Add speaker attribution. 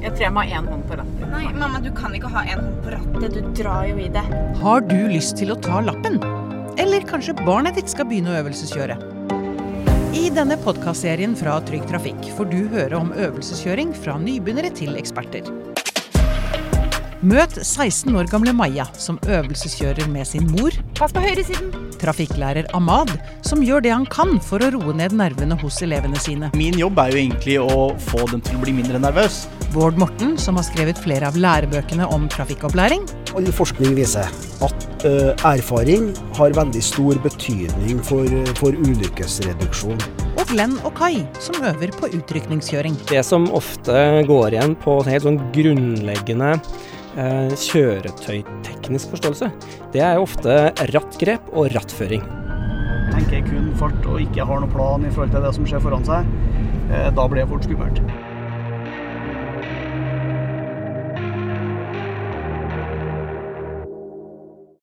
Speaker 1: Jeg tror jeg må ha én hånd på rattet.
Speaker 2: Nei, mamma, du kan ikke ha en hånd på rattet. Du drar jo i det.
Speaker 3: Har du lyst til å ta lappen? Eller kanskje barnet ditt skal begynne å øvelseskjøre? I denne podkastserien fra Trygg Trafikk får du høre om øvelseskjøring fra nybegynnere til eksperter. Møt 16 år gamle Maja, som øvelseskjører med sin mor.
Speaker 1: Pass på høyresiden.
Speaker 3: Trafikklærer Ahmad, som gjør det han kan for å roe ned nervene hos elevene sine.
Speaker 4: Min jobb er jo egentlig å få dem til å bli mindre nervøs.
Speaker 3: Bård Morten, som har skrevet flere av lærebøkene om trafikkopplæring.
Speaker 5: All forskning viser at uh, erfaring har veldig stor betydning for, for ulykkesreduksjon.
Speaker 3: Og Glenn og Kai, som øver på utrykningskjøring.
Speaker 6: Det som ofte går igjen på helt sånn grunnleggende uh, kjøretøyteknisk forståelse, det er jo ofte rattgrep og rattføring.
Speaker 4: Tenker jeg kun fart og ikke har noen plan i forhold til det som skjer foran seg, uh, da blir det fort skummelt.